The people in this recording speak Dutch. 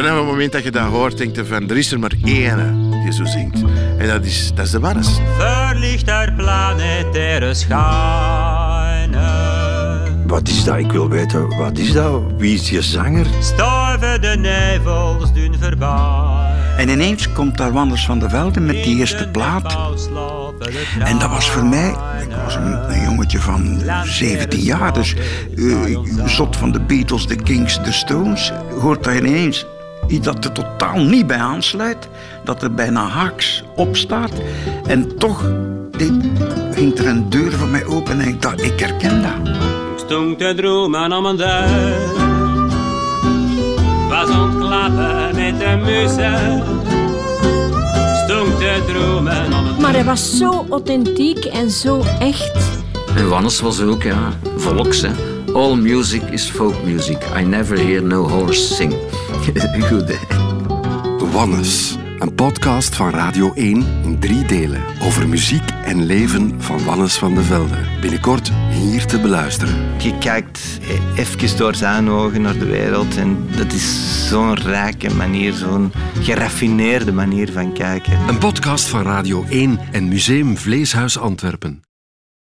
vanaf het moment dat je dat hoort, denk je van, er is er maar één die zo zingt. En dat is, dat is de Wannes. Verlicht der planetaire schijnen. Wat is dat? Ik wil weten, wat is dat? Wie is je zanger? Stuiven de nevels doen voorbij. En ineens komt daar Wanders van de Velde met die eerste plaat. En dat was voor mij, ik was een, een jongetje van 17 jaar, dus uh, zot van de Beatles, de Kings, de Stones. Hoort daar ineens iets dat er totaal niet bij aansluit, dat er bijna haaks op staat. En toch dit, ging er een deur voor mij open en ik dacht, ik herken dat. Ik stond te dromen om een deur. Was ontklappen met de muzen. Stond te dromen om een Maar hij was zo authentiek en zo echt. En Wannes was ook, ja, volks. Hè. All music is folk music. I never hear no horse sing. Goed, hè. Wannes, een podcast van Radio 1 in drie delen over muziek en leven van Wannes van de Velde. Binnenkort hier te beluisteren. Je kijkt even door zijn ogen naar de wereld en dat is zo'n rijke manier, zo'n geraffineerde manier van kijken. Een podcast van Radio 1 en Museum Vleeshuis Antwerpen.